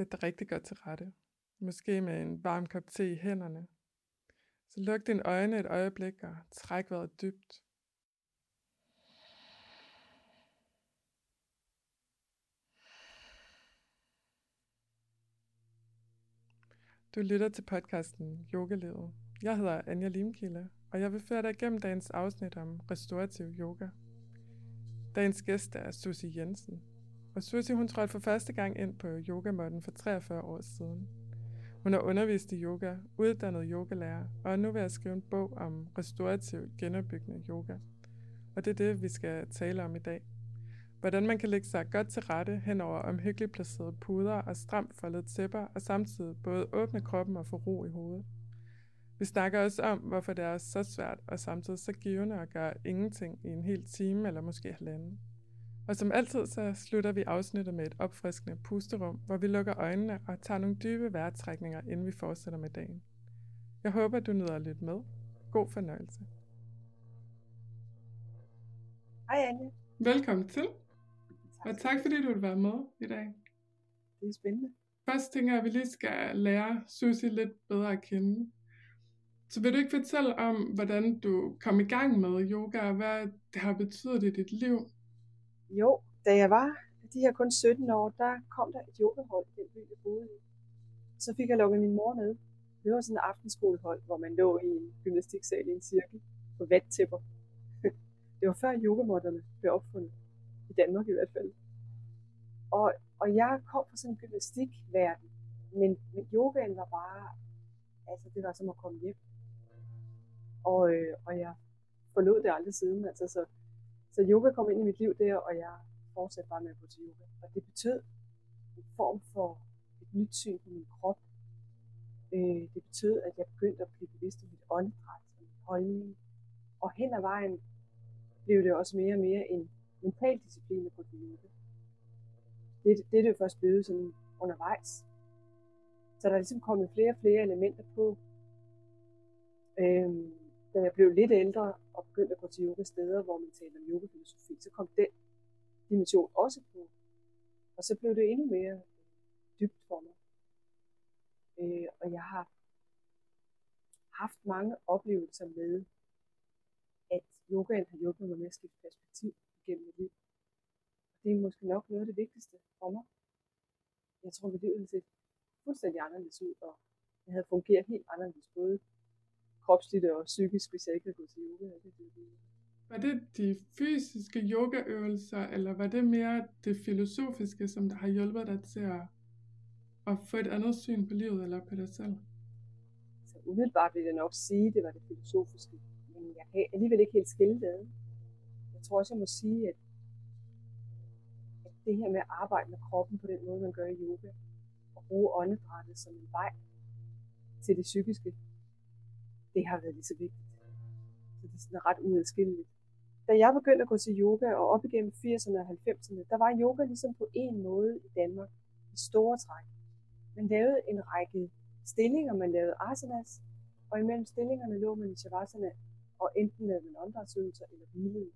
Sæt dig rigtig godt til rette. Måske med en varm kop te i hænderne. Så luk dine øjne et øjeblik og træk vejret dybt. Du lytter til podcasten Yogalivet. Jeg hedder Anja Limkilde, og jeg vil føre dig igennem dagens afsnit om restorativ yoga. Dagens gæst er Susie Jensen, og Susie hun trådte for første gang ind på yogamåtten for 43 år siden. Hun har undervist i yoga, uddannet yogalærer, og er nu ved at skrive en bog om restaurativ genopbyggende yoga. Og det er det, vi skal tale om i dag. Hvordan man kan lægge sig godt til rette hen over omhyggeligt placerede puder og stramt foldede tæpper, og samtidig både åbne kroppen og få ro i hovedet. Vi snakker også om, hvorfor det er så svært og samtidig så givende at gøre ingenting i en hel time eller måske halvanden. Og som altid, så slutter vi afsnittet med et opfriskende pusterum, hvor vi lukker øjnene og tager nogle dybe vejrtrækninger, inden vi fortsætter med dagen. Jeg håber, du nyder lidt med. God fornøjelse. Hej Anja. Velkommen til. Og tak fordi du vil være med i dag. Det er spændende. Først tænker jeg, at vi lige skal lære Susie lidt bedre at kende. Så vil du ikke fortælle om, hvordan du kom i gang med yoga, og hvad det har betydet i dit liv? Jo, da jeg var de her kun 17 år, der kom der et yogahold i den by, jeg boede i. Så fik jeg lukket min mor med. Det var sådan et aftenskolehold, hvor man lå i en gymnastiksal i en cirkel på vattæpper. Det var før yogamotterne blev opfundet. I Danmark i hvert fald. Og, og jeg kom fra sådan en gymnastikverden. Men, men yogaen var bare, altså det var som at komme hjem. Og, øh, og jeg forlod det aldrig siden. Altså, så, så yoga kom ind i mit liv der, og jeg fortsatte bare med at gå til yoga. Og det betød en form for et nyt syn på min krop. Øh, det betød, at jeg begyndte at blive bevidst om mit åndedræt og min holdning. Og hen ad vejen blev det også mere og mere en mental disciplin at gå til yoga. Det, det er det jo først blevet sådan undervejs. Så der er ligesom kommet flere og flere elementer på. Øhm, da jeg blev lidt ældre og begyndte at gå til yoga steder, hvor man talte om yogafilosofi, så kom den dimension også på. Og så blev det endnu mere øh, dybt for mig. Øh, og jeg har haft mange oplevelser med, at yogaen har hjulpet mig med at skifte perspektiv gennem mit liv. Og det er måske nok noget af det vigtigste for mig. Jeg tror, mit liv havde set fuldstændig anderledes ud, og jeg havde fungeret helt anderledes, både kropsligt og psykisk, hvis jeg ikke havde gået til yoga. Var det de fysiske yogaøvelser, eller var det mere det filosofiske, som der har hjulpet dig til at, at få et andet syn på livet eller på dig selv? Så umiddelbart vil jeg nok sige, at det var det filosofiske. Men jeg kan alligevel ikke helt skille det Jeg tror også, jeg må sige, at, at det her med at arbejde med kroppen på den måde, man gør i yoga, og bruge åndedrættet som en vej til det psykiske, det har været lige så vigtigt. Så det er sådan ret uadskilleligt. Da jeg begyndte at gå til yoga, og op igennem 80'erne og 90'erne, der var yoga ligesom på en måde i Danmark i store træk. Man lavede en række stillinger, man lavede asanas, og imellem stillingerne lå man i shavasana, og enten lavede man åndedrætsøvelser eller hvilede.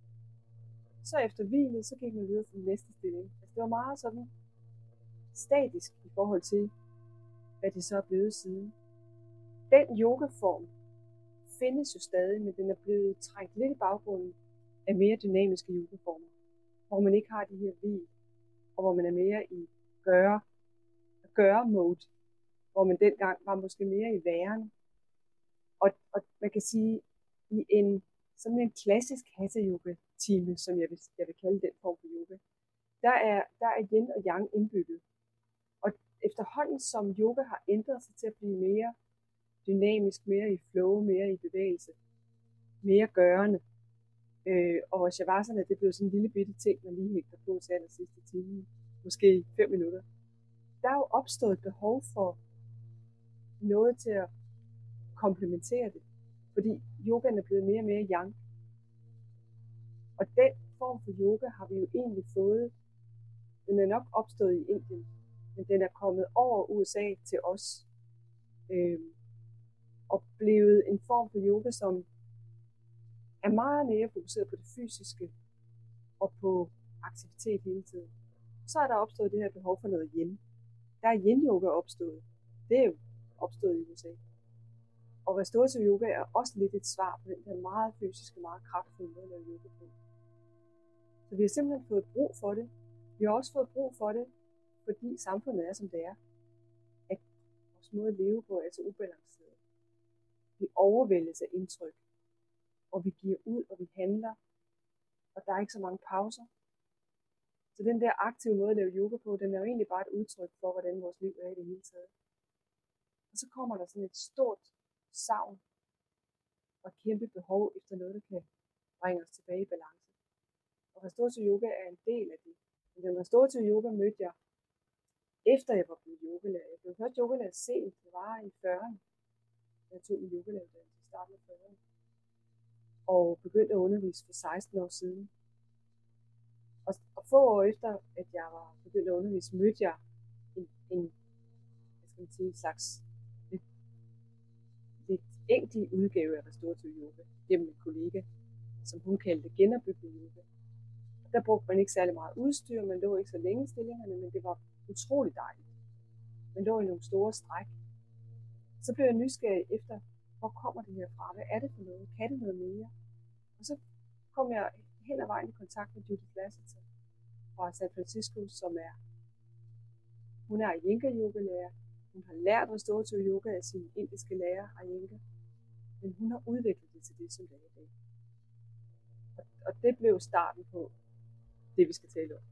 Så efter hvilet, så gik man videre til den næste stilling. Altså det var meget sådan statisk i forhold til, hvad det så er blevet siden. Den yogaform, findes jo stadig, men den er blevet trængt lidt i baggrunden af mere dynamiske yogaformer, hvor man ikke har de her hvil, og hvor man er mere i gøre, gøre mode, hvor man dengang var måske mere i væren. Og, og man kan sige, i en sådan en klassisk hatha yoga time, som jeg vil, jeg vil kalde den form for yoga, der er, der er yin og yang indbygget. Og efterhånden som yoga har ændret sig til at blive mere dynamisk, mere i flow, mere i bevægelse, mere gørende. Øh, og shavasana, det blev sådan en lille bitte ting, man lige hægter på til aller sidste time, måske fem minutter. Der er jo opstået et behov for noget til at komplementere det, fordi yogaen er blevet mere og mere yang. Og den form for yoga har vi jo egentlig fået, den er nok opstået i Indien, men den er kommet over USA til os. Øh, oplevet en form for yoga, som er meget mere fokuseret på det fysiske og på aktivitet hele tiden. Så er der opstået det her behov for noget yin. der er yin yoga opstået. Det er jo opstået i USA. Og restorativ yoga er også lidt et svar på den der meget fysiske, meget kraftfulde måde at lave yoga på. Så vi har simpelthen fået brug for det. Vi har også fået brug for det, fordi samfundet er, som det er. At vores måde at leve på er så ubalanceret. Vi overvældes af indtryk, og vi giver ud, og vi handler, og der er ikke så mange pauser. Så den der aktive måde at lave yoga på, den er jo egentlig bare et udtryk for, hvordan vores liv er i det hele taget. Og så kommer der sådan et stort savn og et kæmpe behov efter noget, der kan bringe os tilbage i balance. Og restorativ yoga er en del af det. Men den restorative yoga mødte jeg, efter jeg var blevet yogalærer. Jeg blev først yogalærer sent, det var i 40'erne. Jeg tog min yogalæreruddannelse i starten af 40'erne. Og begyndte at undervise for 16 år siden. Og, og få år efter, at jeg var begyndt at undervise, mødte jeg en, en hvad skal man sige, en slags lidt, lidt enkel udgave af restorativ yoga gennem en kollega, som hun kaldte genopbygning yoga. Og der brugte man ikke særlig meget udstyr, man lå ikke så længe i stillingerne, men det var utrolig dejligt. Man lå i nogle store stræk. Så blev jeg nysgerrig efter, hvor kommer det her fra? Hvad er det for noget? Kan det noget mere? Og så kom jeg hen ad vejen i kontakt med Judith Lassiter fra San Francisco, som er, hun er Iyengar yogalærer. Hun har lært restorativ yoga af sin indiske lærer Iyengar, men hun har udviklet det til det, som det er i dag. Og, og det blev starten på det, vi skal tale om.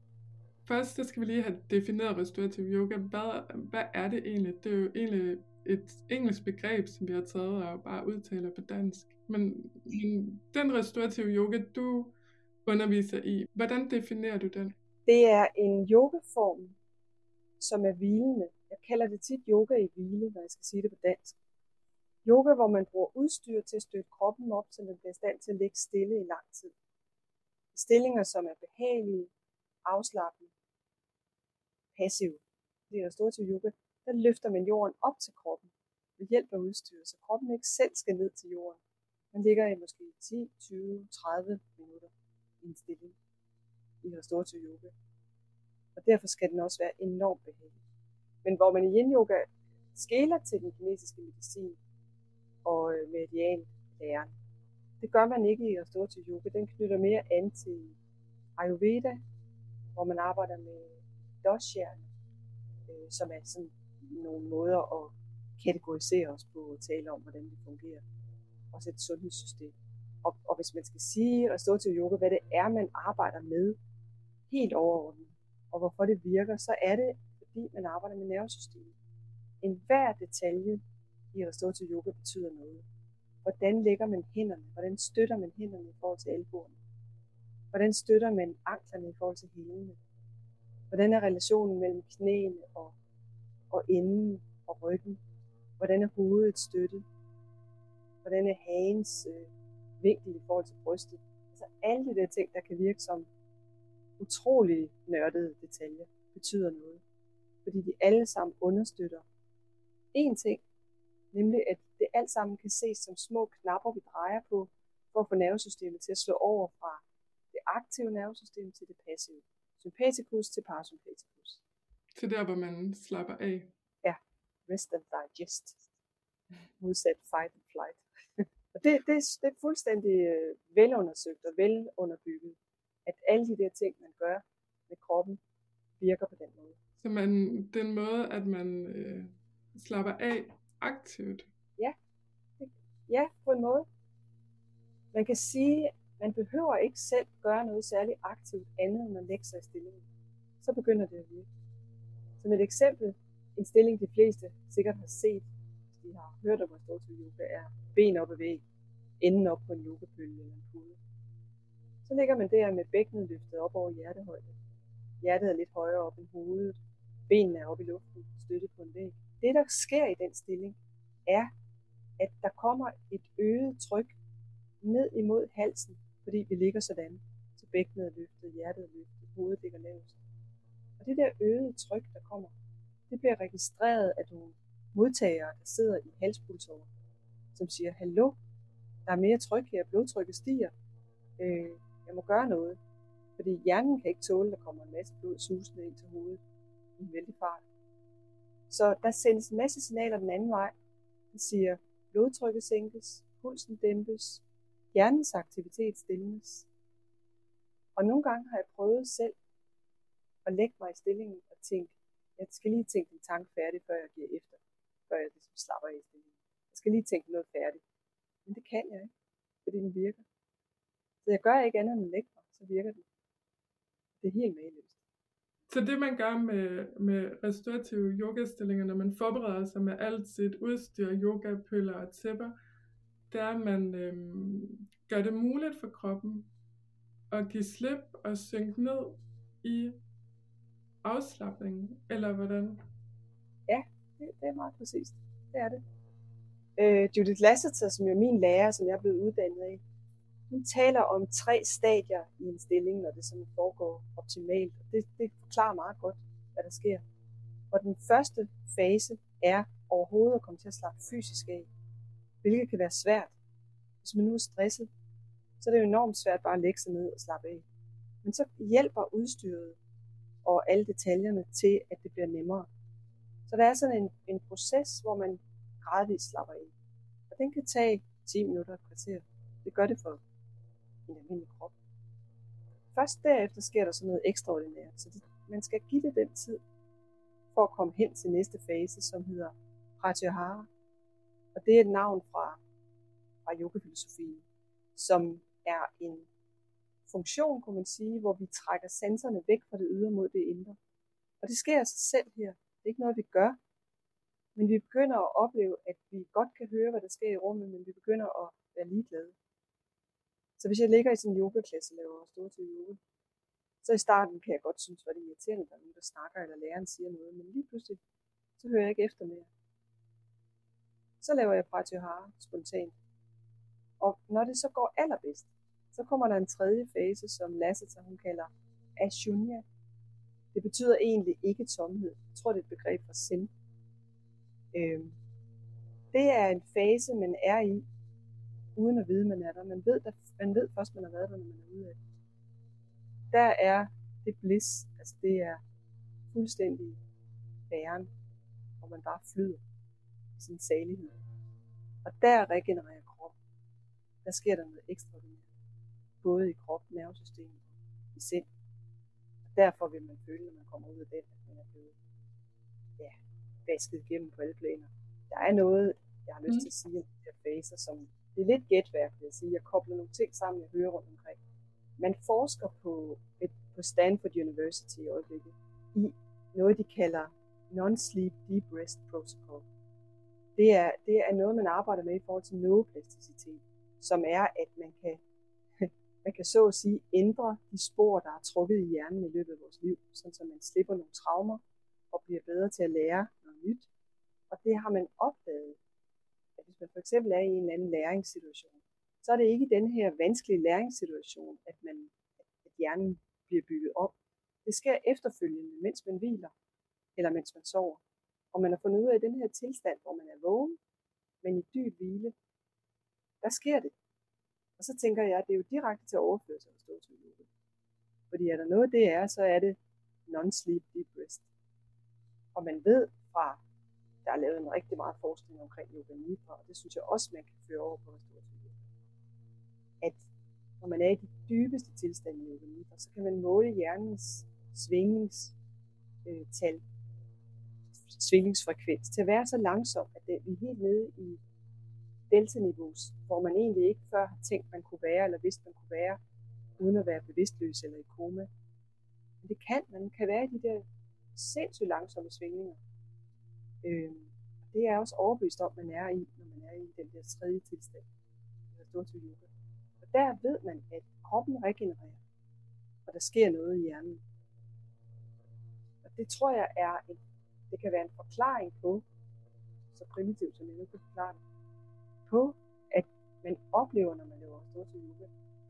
Først så skal vi lige have defineret restorativ yoga. Hvad, hvad er det egentlig? Det er jo egentlig et engelsk begreb, som vi har taget og bare udtaler på dansk. Men, men den restorative yoga, du underviser i, hvordan definerer du den? Det er en yogaform, som er hvilende. Jeg kalder det tit yoga i hvile, når jeg skal sige det på dansk. Yoga, hvor man bruger udstyr til at støtte kroppen op, så den bliver i stand til at ligge stille i lang tid. Stillinger, som er behagelige, afslappende, passive. Det er restorative yoga. Der løfter man jorden op til kroppen ved hjælp af udstyr, så kroppen ikke selv skal ned til jorden. Man ligger i måske 10, 20, 30 minutter i en stilling i restorativ yoga. Og derfor skal den også være enormt behagelig. Men hvor man i yin yoga skæler til den kinesiske medicin og øh, meridian læren, det gør man ikke i restorativ yoga. Den knytter mere an til Ayurveda, hvor man arbejder med dosjerne, øh, som er sådan nogle måder at kategorisere os på og tale om, hvordan det fungerer. Også et sundhedssystem. Og, og hvis man skal sige restorativ yoga, hvad det er, man arbejder med, helt overordnet, og hvorfor det virker, så er det, fordi man arbejder med nervesystemet. En hver detalje i restorativ yoga betyder noget. Hvordan lægger man hænderne? Hvordan støtter man hænderne i forhold til albuerne? Hvordan støtter man anklerne i forhold til hælene? Hvordan er relationen mellem knæene og, og enden og ryggen? Hvordan er hovedet støttet? Hvordan er hagens øh, vinkel i forhold til brystet? Altså alle de der ting, der kan virke som utrolig nørdede detaljer betyder noget. Fordi de alle sammen understøtter én ting, nemlig at det alt sammen kan ses som små knapper, vi drejer på, for at få nervesystemet til at slå over fra det aktive nervesystem til det passive. Sympatikus til parasympatikus. Til der, hvor man slapper af. Ja, rest and digest. Modsat fight and flight. og det, det, det er fuldstændig øh, velundersøgt og velunderbygget at alle de der ting, man gør med kroppen, virker på den måde. Så man, den måde, at man øh, slapper af aktivt? Ja. ja, på en måde. Man kan sige, man behøver ikke selv gøre noget særligt aktivt andet, end at lægge sig i stillingen. Så begynder det at virke. Som et eksempel, en stilling de fleste sikkert har set, hvis de har hørt om restorativ yoga, er ben op ad væg, enden op på en yogapølle eller en pude. Så ligger man der med bækkenet løftet op over hjertehøjde. Hjertet er lidt højere op end hovedet. Benene er oppe i luften, støttet på en væg. Det, der sker i den stilling, er, at der kommer et øget tryk ned imod halsen, fordi vi ligger sådan. Så bækkenet er løftet, hjertet er løftet, hovedet ligger lavest. Og det der øgede tryk, der kommer, det bliver registreret af nogle modtagere, der sidder i halspulsåren, som siger, hallo, der er mere tryk her, blodtrykket stiger. Øh, jeg må gøre noget. Fordi hjernen kan ikke tåle, at der kommer en masse blod susende ind til hovedet i en vældig fart. Så der sendes en masse signaler den anden vej. Der siger, blodtrykket sænkes, pulsen dæmpes, hjernens aktivitet stilles. Og nogle gange har jeg prøvet selv at lægge mig i stillingen og tænke, jeg skal lige tænke en tanke færdig, før jeg giver efter, før jeg ligesom slapper af i stillingen. Jeg skal lige tænke noget færdigt. Men det kan jeg ikke, fordi den virker. Så jeg gør ikke andet end at lægge mig, så virker den. Det er helt mageløst. Så det man gør med, med restaurative yogastillinger, når man forbereder sig med alt sit udstyr, yogapøller og tæpper, det er, at man øhm, gør det muligt for kroppen at give slip og synke ned i afslappning, eller hvordan? Ja, det, det er meget præcist. Det er det. Øh, Judith Lasseter, som er min lærer, som jeg er blevet uddannet af, hun taler om tre stadier i en stilling, når det sådan foregår optimalt. Det, det forklarer meget godt, hvad der sker. Og den første fase er overhovedet at komme til at slappe fysisk af, hvilket kan være svært. Hvis man nu er stresset, så er det jo enormt svært bare at lægge sig ned og slappe af. Men så hjælper udstyret og alle detaljerne til, at det bliver nemmere. Så der er sådan en, en proces, hvor man gradvist slapper ind. Og den kan tage 10 minutter et kvarter. Det gør det for en almindelig krop. Først derefter sker der sådan noget ekstraordinært, så det, man skal give det den tid for at komme hen til næste fase, som hedder Pratyahara. Og det er et navn fra, fra yogafilosofien, som er en funktion, kunne man sige, hvor vi trækker sanserne væk fra det ydre mod det indre. Og det sker af sig selv her. Det er ikke noget, vi gør. Men vi begynder at opleve, at vi godt kan høre, hvad der sker i rummet, men vi begynder at være ligeglade. Så hvis jeg ligger i sådan en yogaklasse og laver store til yoga, så i starten kan jeg godt synes, at det er irriterende, at der er nogen, der snakker, eller læreren siger noget, men lige pludselig, så hører jeg ikke efter mere. Så laver jeg pratyahara spontant. Og når det så går allerbedst, så kommer der en tredje fase, som Lasse, så hun kalder ashunya. Det betyder egentlig ikke tomhed. Jeg tror, det er et begreb fra sind. Øhm, det er en fase, man er i, uden at vide, man er der. Man ved, der, man ved først, man har været der, når man er ude af det. Der er det bliss, altså det er fuldstændig væren, hvor man bare flyder i sin salighed. Og der regenererer kroppen. Der sker der noget ekstraordinært. Både i krop, nervesystem og i sind. Derfor vil man føle, når man kommer ud af den, at man er blevet ja, vasket igennem på alle planer. Der er noget, jeg har lyst mm. til at sige om de her faser, som det er lidt gætværk, vil jeg sige. Jeg kobler nogle ting sammen, jeg hører rundt omkring. Man forsker på, et, på Stanford University i øjeblikket i noget, de kalder Non-Sleep Deep Rest Protocol. Det er, det er noget, man arbejder med i forhold til neuroplasticitet, som er, at man kan, man kan så at sige ændre de spor, der er trukket i hjernen i løbet af vores liv, så man slipper nogle traumer og bliver bedre til at lære noget nyt. Og det har man opdaget at hvis man for eksempel er i en eller anden læringssituation, så er det ikke den her vanskelige læringssituation, at, man, at hjernen bliver bygget op. Det sker efterfølgende, mens man hviler, eller mens man sover. Og man har fundet ud af, at den her tilstand, hvor man er vågen, men i dyb hvile, der sker det. Og så tænker jeg, at det er jo direkte til at af sig stå til yoga. Fordi er der noget, det er, så er det non-sleep deep rest. Og man ved fra der er lavet en rigtig meget forskning omkring yoga nidra, og det synes jeg også, man kan føre over på restorativ yoga. At når man er i de dybeste tilstande i yoga nidra, så kan man måle hjernens svingningstal, øh, svingningsfrekvens til at være så langsom, at det, vi er helt nede i delta-niveaus, hvor man egentlig ikke før har tænkt, man kunne være, eller vidste, man kunne være, uden at være bevidstløs eller i koma. Men det kan, man kan være i de der sindssygt langsomme svingninger. Øh, det er jeg også overbevist om, man er i, når man er i den der tredje tilstand, der står yoga. Og der ved man, at kroppen regenererer, og der sker noget i hjernen. Og det tror jeg er en, det kan være en forklaring på, så primitivt som jeg nu kan forklare det, på, at man oplever, når man laver stort til yoga,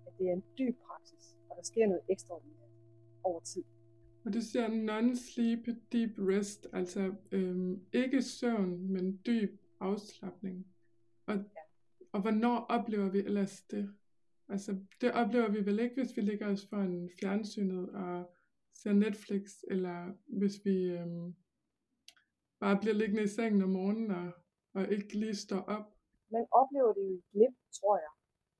at det er en dyb praksis, og der sker noget ekstraordinært over tid. Og det siger non-sleep deep rest, altså øhm, ikke søvn, men dyb afslappning. Og, og hvornår oplever vi ellers det? Altså det oplever vi vel ikke, hvis vi ligger os en fjernsynet og ser Netflix, eller hvis vi øhm, bare bliver liggende i sengen om morgenen og, og ikke lige står op. Man oplever det jo i glimt, tror jeg.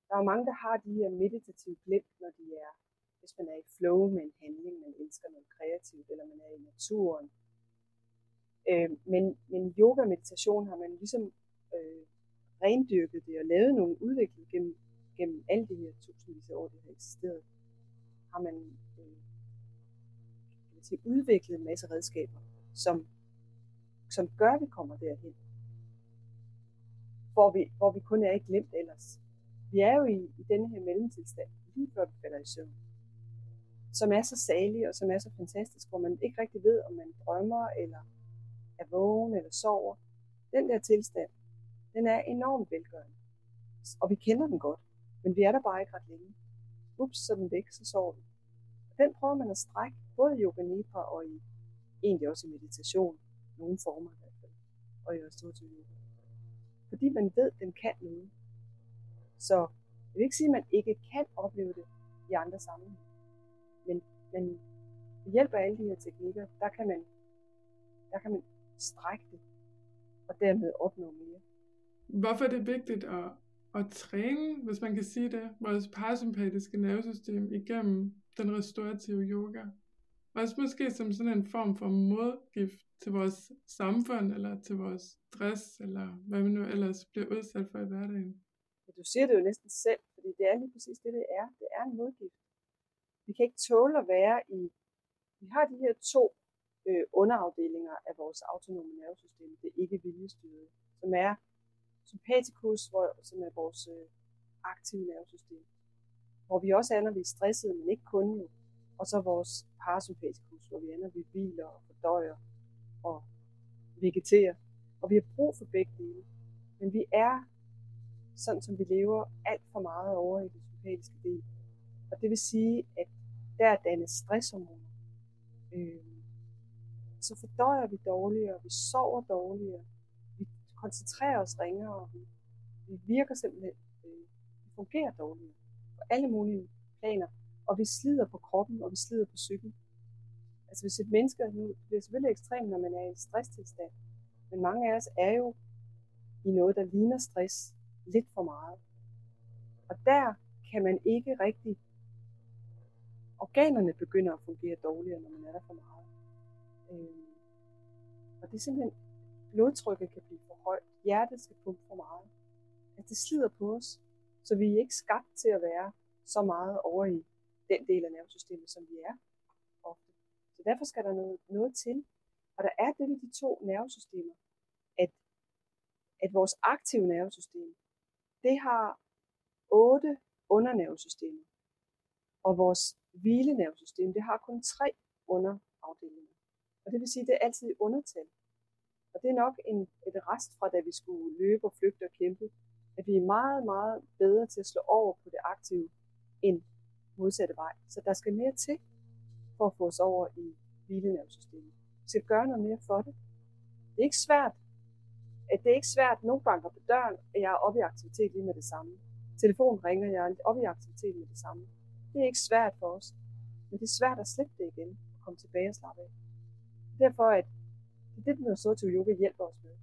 Der er mange, der har de her meditative glimt, når de er, hvis man er i flow med en handling, man elsker noget kreativt, eller man er i naturen. Øh, men, men yoga-meditation har man ligesom øh, rendyrket det og lavet nogle udvikling gennem, gennem alle de her tusindvis af år, det har eksisteret. Har man øh, kan man sige, udviklet en masse redskaber, som, som gør, at vi kommer derhen. Hvor vi, hvor vi kun er ikke glemt ellers. Vi er jo i, i denne her mellemtilstand, lige før vi falder i søvn, som er så salig og som er så fantastisk, hvor man ikke rigtig ved, om man drømmer eller er vågen eller sover. Den der tilstand, den er enormt velgørende. Og vi kender den godt, men vi er der bare ikke ret længe. Ups, så den væk, så sover vi. Den prøver man at strække, både i yoga nidra og i, egentlig også i meditation, nogle former i hvert fald, og i også yoga. Fordi man ved, at den kan noget. Så jeg vil ikke sige, at man ikke kan opleve det i andre sammenhænge. Men, men ved hjælp af alle de her teknikker, der kan man, der kan man strække det, og dermed opnå mere. Hvorfor er det vigtigt at, at træne, hvis man kan sige det, vores parasympatiske nervesystem igennem den restaurative yoga? Også måske som sådan en form for modgift til vores samfund, eller til vores stress, eller hvad vi nu ellers bliver udsat for i hverdagen. Du siger det jo næsten selv, fordi det er lige præcis det, det er. Det er en modgift. Vi kan ikke tåle at være i... Vi har de her to øh, underafdelinger af vores autonome nervesystem, det ikke viljestyrede, som er sympatikus, hvor, som er vores øh, aktive nervesystem, hvor vi også er, når vi er stressede, men ikke kun jo, og så vores parasympatikus, hvor vi er, når vi hviler og fordøjer og vegeterer. Og vi har brug for begge dele. Men vi er, sådan som vi lever, alt for meget over i den sympatiske del. Og det vil sige, at der dannes stresshormoner. Øh, så fordøjer vi dårligere, vi sover dårligere, vi koncentrerer os ringere, vi, vi virker simpelthen, øh, vi fungerer dårligere på alle mulige planer, og vi slider på kroppen, og vi slider på psyken. Altså hvis et menneske, nu det bliver selvfølgelig ekstremt, når man er i en stresstilstand, men mange af os er jo i noget, der ligner stress lidt for meget. Og der kan man ikke rigtig, organerne begynder at fungere dårligere, når man er der for meget. Øh, og det er simpelthen, blodtrykket kan blive for højt, hjertet skal pumpe for meget. At det slider på os, så vi er ikke skabt til at være så meget over i den del af nervesystemet, som vi er. Så derfor skal der noget, noget til. Og der er det ved de to nervesystemer, at, at vores aktive nervesystem, det har otte undernervesystemer. Og vores hvilenervesystem, det har kun tre underafdelinger. Og det vil sige, at det er altid i undertal. Og det er nok en, et rest fra, da vi skulle løbe og flygte og kæmpe, at vi er meget, meget bedre til at slå over på det aktive end modsatte vej. Så der skal mere til for at få os over i hvilenervesystemet. Vi skal gøre noget mere for det. Det er ikke svært. At det er ikke svært, at nogen banker på døren, og jeg er oppe i aktivitet lige med det samme. Telefonen ringer, jeg er oppe i aktivitet med det samme. Det er ikke svært for os. Men det er svært at slippe det igen og komme tilbage og slappe af. Derfor at det er det, den til yoga hjælper os med.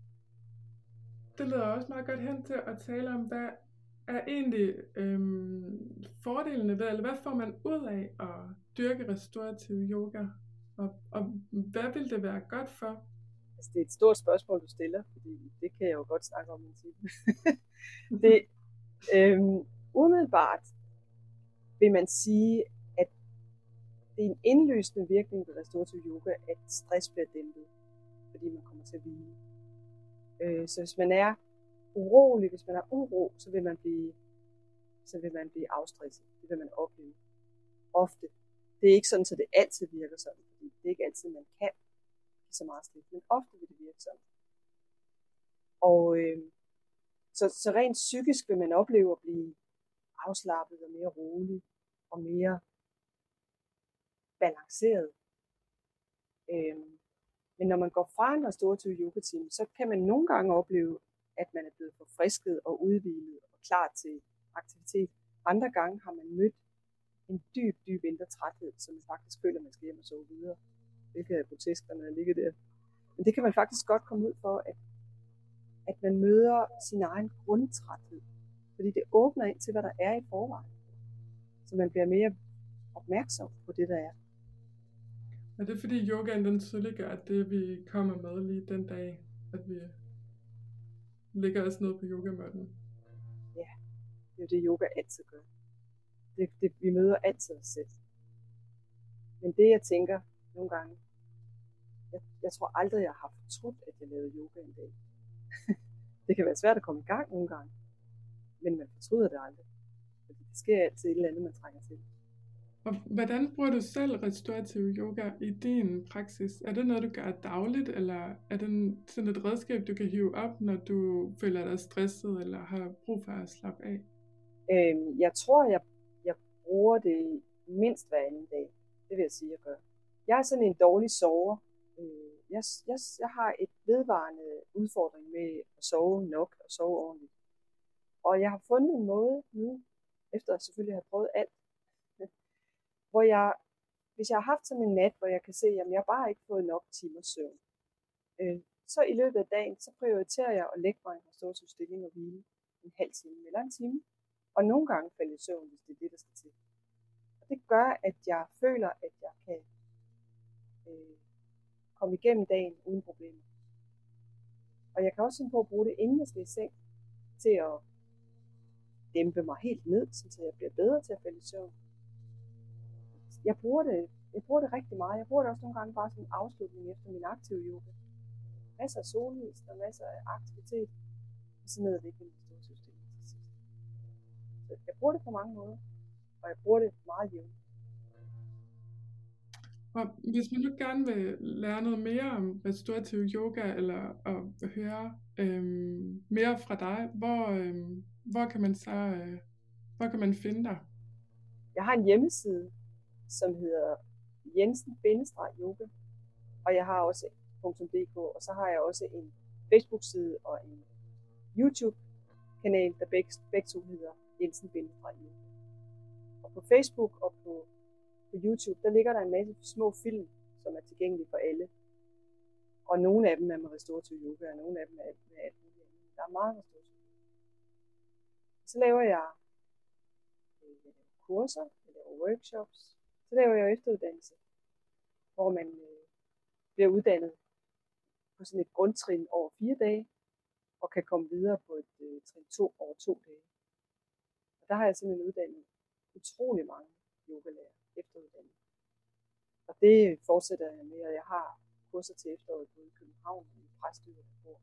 Det leder også meget godt hen til at tale om, hvad er egentlig øhm, fordelene ved, eller hvad får man ud af at dyrke restorativ yoga? Og, og hvad vil det være godt for? Altså, det er et stort spørgsmål, du stiller, fordi det kan jeg jo godt snakke om en time. det, øhm, umiddelbart vil man sige, at det er en indløsende virkning ved restorativ yoga, at stress bliver dæmpet fordi man kommer til at hvile. Øh, så hvis man er urolig, hvis man har uro, så vil man blive, så vil man blive afstresset. Det vil man opleve ofte. Det er ikke sådan, at det altid virker sådan, fordi det er ikke altid, man kan så meget stress, men ofte vil det virke sådan. Og øh, så, så rent psykisk vil man opleve at blive afslappet og mere rolig og mere balanceret. Øh, men når man går fra en restorativ yoga team, så kan man nogle gange opleve, at man er blevet forfrisket og udvilet og klar til aktivitet. Andre gange har man mødt en dyb, dyb indre træthed, som man faktisk føler, man skal hjem og sove videre. Hvilket er grotesk, når man ligger der. Men det kan man faktisk godt komme ud for, at, at man møder sin egen grundtræthed. Fordi det åbner ind til, hvad der er i forvejen. Så man bliver mere opmærksom på det, der er. Er det fordi yogaen den tydeliggør, at det vi kommer med lige den dag, at vi ligger også nede på yogamøtten? Ja, det er jo det yoga altid gør. Det, det, vi møder altid os selv. Men det jeg tænker nogle gange, jeg, jeg tror aldrig, jeg har fortrudt, at jeg lavede yoga en dag. det kan være svært at komme i gang nogle gange, men man fortryder det aldrig. Fordi det sker altid et eller andet, man trænger til. Og hvordan bruger du selv restorativ yoga i din praksis? Er det noget, du gør dagligt, eller er det sådan et redskab, du kan hive op, når du føler dig stresset, eller har brug for at slappe af? Øhm, jeg tror, jeg, jeg bruger det mindst hver anden dag. Det vil jeg sige, jeg gør. Jeg er sådan en dårlig sover. Øh, jeg, jeg, jeg har et vedvarende udfordring med at sove nok og sove ordentligt. Og jeg har fundet en måde nu, efter at selvfølgelig have prøvet alt, hvor jeg, hvis jeg har haft sådan en nat, hvor jeg kan se, at jeg bare ikke fået nok timer søvn, øh, så i løbet af dagen, så prioriterer jeg at lægge mig i en restorativ stilling og hvile en halv time eller en time. Og nogle gange falder i søvn, hvis det er det, der skal til. Og det gør, at jeg føler, at jeg kan øh, komme igennem dagen uden problemer. Og jeg kan også finde på at bruge det, inden jeg skal i seng, til at dæmpe mig helt ned, så jeg bliver bedre til at falde i søvn jeg bruger det, jeg bruger det rigtig meget. Jeg bruger det også nogle gange bare som en afslutning efter min aktive yoga. Masser af sollys og masser af aktivitet. Og så ned ligge i min store system til sidst. Så jeg bruger det på mange måder. Og jeg bruger det meget jævnt. Og hvis man nu gerne vil lære noget mere om restaurativ yoga, eller at høre øhm, mere fra dig, hvor, øhm, hvor kan man så øh, hvor kan man finde dig? Jeg har en hjemmeside, som hedder Jensen-yoga. Og jeg har også .dk, og så har jeg også en Facebook-side og en YouTube-kanal, der begge, begge to hedder Jensen-yoga. Og på Facebook og på, på YouTube, der ligger der en masse små film, som er tilgængelige for alle. Og nogle af dem er med restorativ yoga, og nogle af dem er med alt muligt andet. Der er meget restorativ yoga. Så laver jeg øh, kurser, jeg laver workshops, så laver jeg efteruddannelse, hvor man øh, bliver uddannet på sådan et grundtrin over fire dage, og kan komme videre på et øh, trin to over to dage. Og der har jeg simpelthen uddannet utrolig mange yogalærer efteruddannet. Og det fortsætter jeg med, og jeg har kurser til efteråret både i København og i Præstø og bor.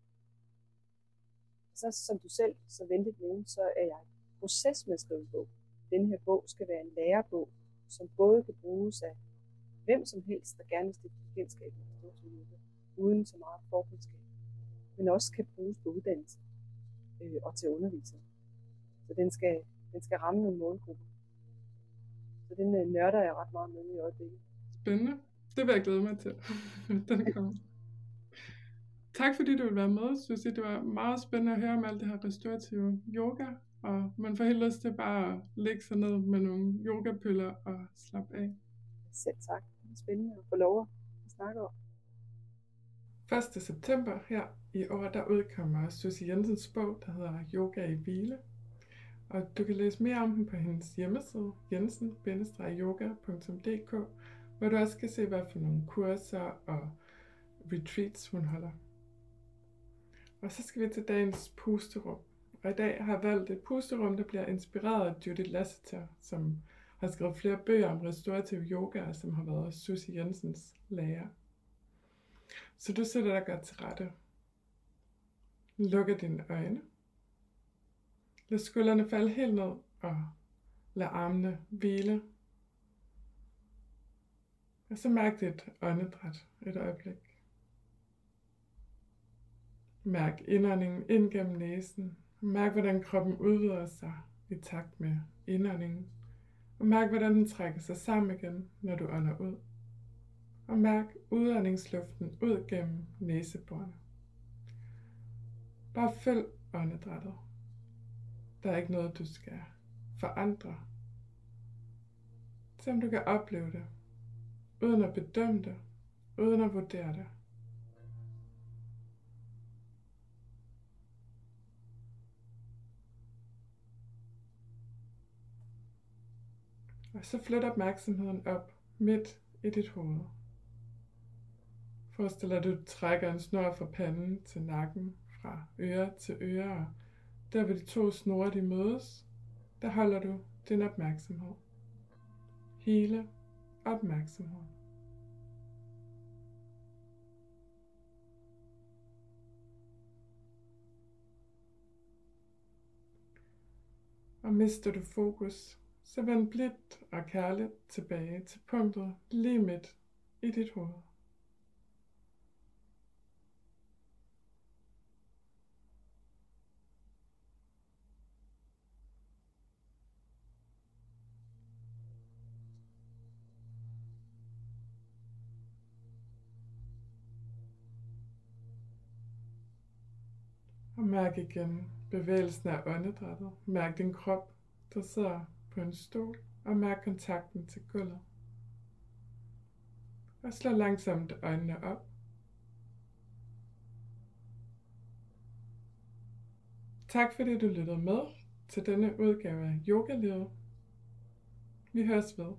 Så som du selv så venligt nævnte, så er jeg i proces med at skrive en bog. Den her bog skal være en lærebog som både kan bruges af hvem som helst, der gerne vil stifte bekendtskab med historisk uden så meget forkundskab, men også kan bruges på uddannelse øh, og til undervisning. Så den skal, den skal ramme nogle målgrupper. Så den øh, nørder jeg ret meget med i øjeblikket. Spændende. Det vil jeg glæde mig til, den kommer. Tak fordi du vil være med, Susie. Det var meget spændende at høre om alt det her restorative yoga og man får helt lyst til bare at lægge sig ned med nogle yogapiller og slappe af. Selv tak. Det er spændende at få lov at snakke om. 1. september her i år, der udkommer Susie Jensens bog, der hedder Yoga i hvile. Og du kan læse mere om den på hendes hjemmeside, jensen-yoga.dk, hvor du også kan se, hvad for nogle kurser og retreats hun holder. Og så skal vi til dagens pusterum. Og i dag har jeg valgt et pusterum, der bliver inspireret af Judith Lasseter, som har skrevet flere bøger om restorativ yoga, og som har været Susie Jensens lærer. Så du sætter dig godt til rette. Lukker dine øjne. Lad skuldrene falde helt ned, og lad armene hvile. Og så mærk dit åndedræt et øjeblik. Mærk indåndingen ind gennem næsen Mærk, hvordan kroppen udvider sig i takt med indåndingen. Og mærk, hvordan den trækker sig sammen igen, når du ånder ud. Og mærk udåndingsluften ud gennem næseborene. Bare følg åndedrættet. Der er ikke noget, du skal forandre. Som du kan opleve det, uden at bedømme det, uden at vurdere det. Og så flyt opmærksomheden op midt i dit hoved. Forestil dig, at du trækker en snor fra panden til nakken, fra øre til øre. Der hvor de to snore de mødes, der holder du din opmærksomhed. Hele opmærksomhed. Og mister du fokus, så vend blidt og kærligt tilbage til punktet lige midt i dit hoved. Og mærk igen bevægelsen af åndedrættet. Mærk din krop, der sidder på en stol, og mærk kontakten til gulvet. Og slå langsomt øjnene op. Tak fordi du lyttede med til denne udgave af Yoga Livet. Vi høres ved.